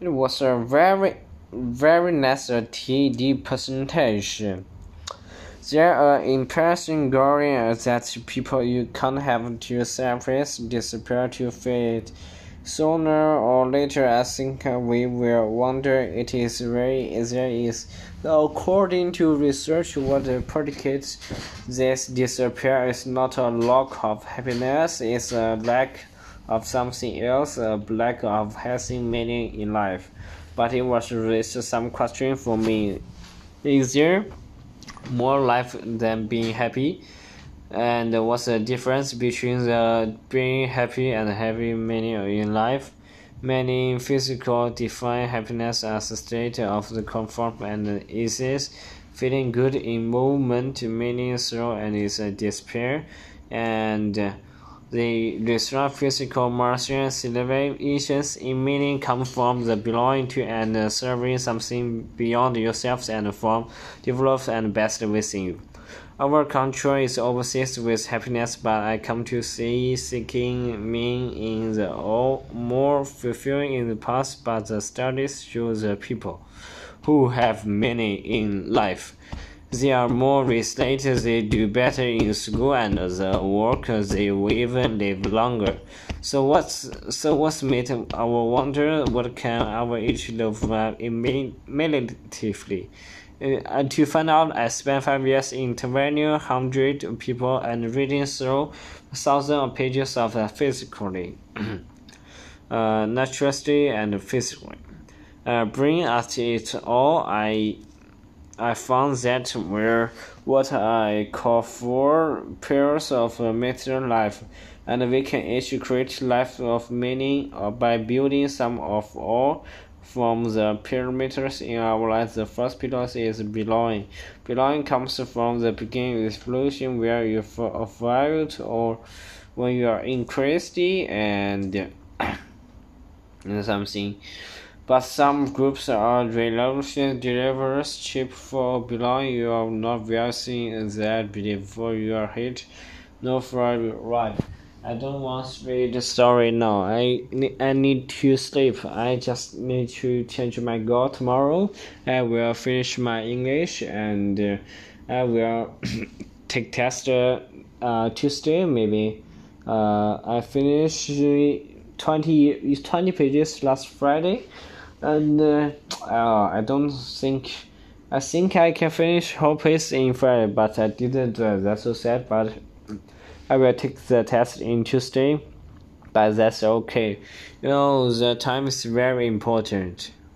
It was a very, very nice TD presentation. There are impressive glory that people you can't have to surface disappear to fade. Sooner or later, I think we will wonder it is very there is. According to research, what predicates this disappear is not a lack of happiness, it's a lack of something else, a lack of having meaning in life. But it was raised some question for me. Is there more life than being happy? and what's the difference between the being happy and having meaning in life? Many physical define happiness as a state of the comfort and ease, feeling good in movement, meaning through and is a despair, and the restaurant physical martial celebrations in meaning come from the belonging to and serving something beyond yourself and from developed and best within you. Our country is obsessed with happiness, but I come to see seeking meaning in the all more fulfilling in the past. But the studies show the people who have meaning in life. They are more resilient, they do better in school, and the work they even live longer. So what's so what's made our wonder? What can our each live immediately? Uh, to find out, I spent five years interviewing hundred people and reading through thousands of pages of uh, physically, uh, naturally, and physically. Uh, bring at it all, I I found that we're what I call four pairs of uh, material life, and we can each create life of meaning uh, by building some of all from the parameters in our life, the first pillar is belonging. Belonging comes from the beginning of explosion where you feel valued or when you are increased and something. But some groups are reluctant delivers cheap for below You are not valuing that before you are hit. No fraud right. I don't want to read the story now. I I need to sleep. I just need to change my goal tomorrow. I will finish my English and uh, I will take test uh, Tuesday maybe. Uh, I finished 20, 20 pages last Friday, and uh, uh, I don't think. I think I can finish whole piece in Friday, but I didn't. Uh, that's so sad. But I will take the test in Tuesday, but that's okay. You know, the time is very important.